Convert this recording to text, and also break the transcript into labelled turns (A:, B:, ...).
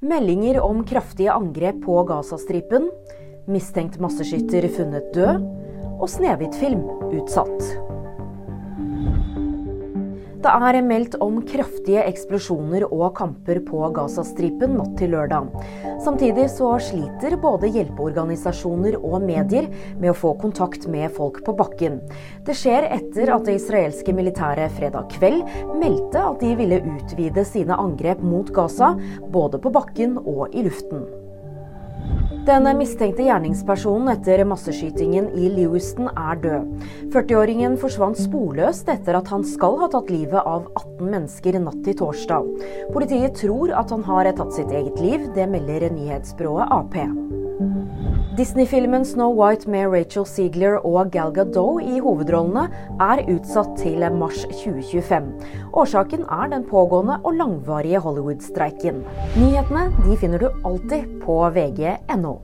A: Meldinger om kraftige angrep på Gazastripen, mistenkt masseskytter funnet død og Snehvit-film utsatt. Det er meldt om kraftige eksplosjoner og kamper på Gazastripen natt til lørdag. Samtidig så sliter både hjelpeorganisasjoner og medier med å få kontakt med folk på bakken. Det skjer etter at det israelske militæret fredag kveld meldte at de ville utvide sine angrep mot Gaza, både på bakken og i luften. Den mistenkte gjerningspersonen etter masseskytingen i Lewiston er død. 40-åringen forsvant sporløst etter at han skal ha tatt livet av 18 mennesker natt til torsdag. Politiet tror at han har tatt sitt eget liv, det melder nyhetsbyrået Ap. Disney-filmen Snow White med Rachel Ziegler og Gal Gadot i hovedrollene er utsatt til mars 2025. Årsaken er den pågående og langvarige Hollywood-streiken. Nyhetene finner du alltid på vg.no.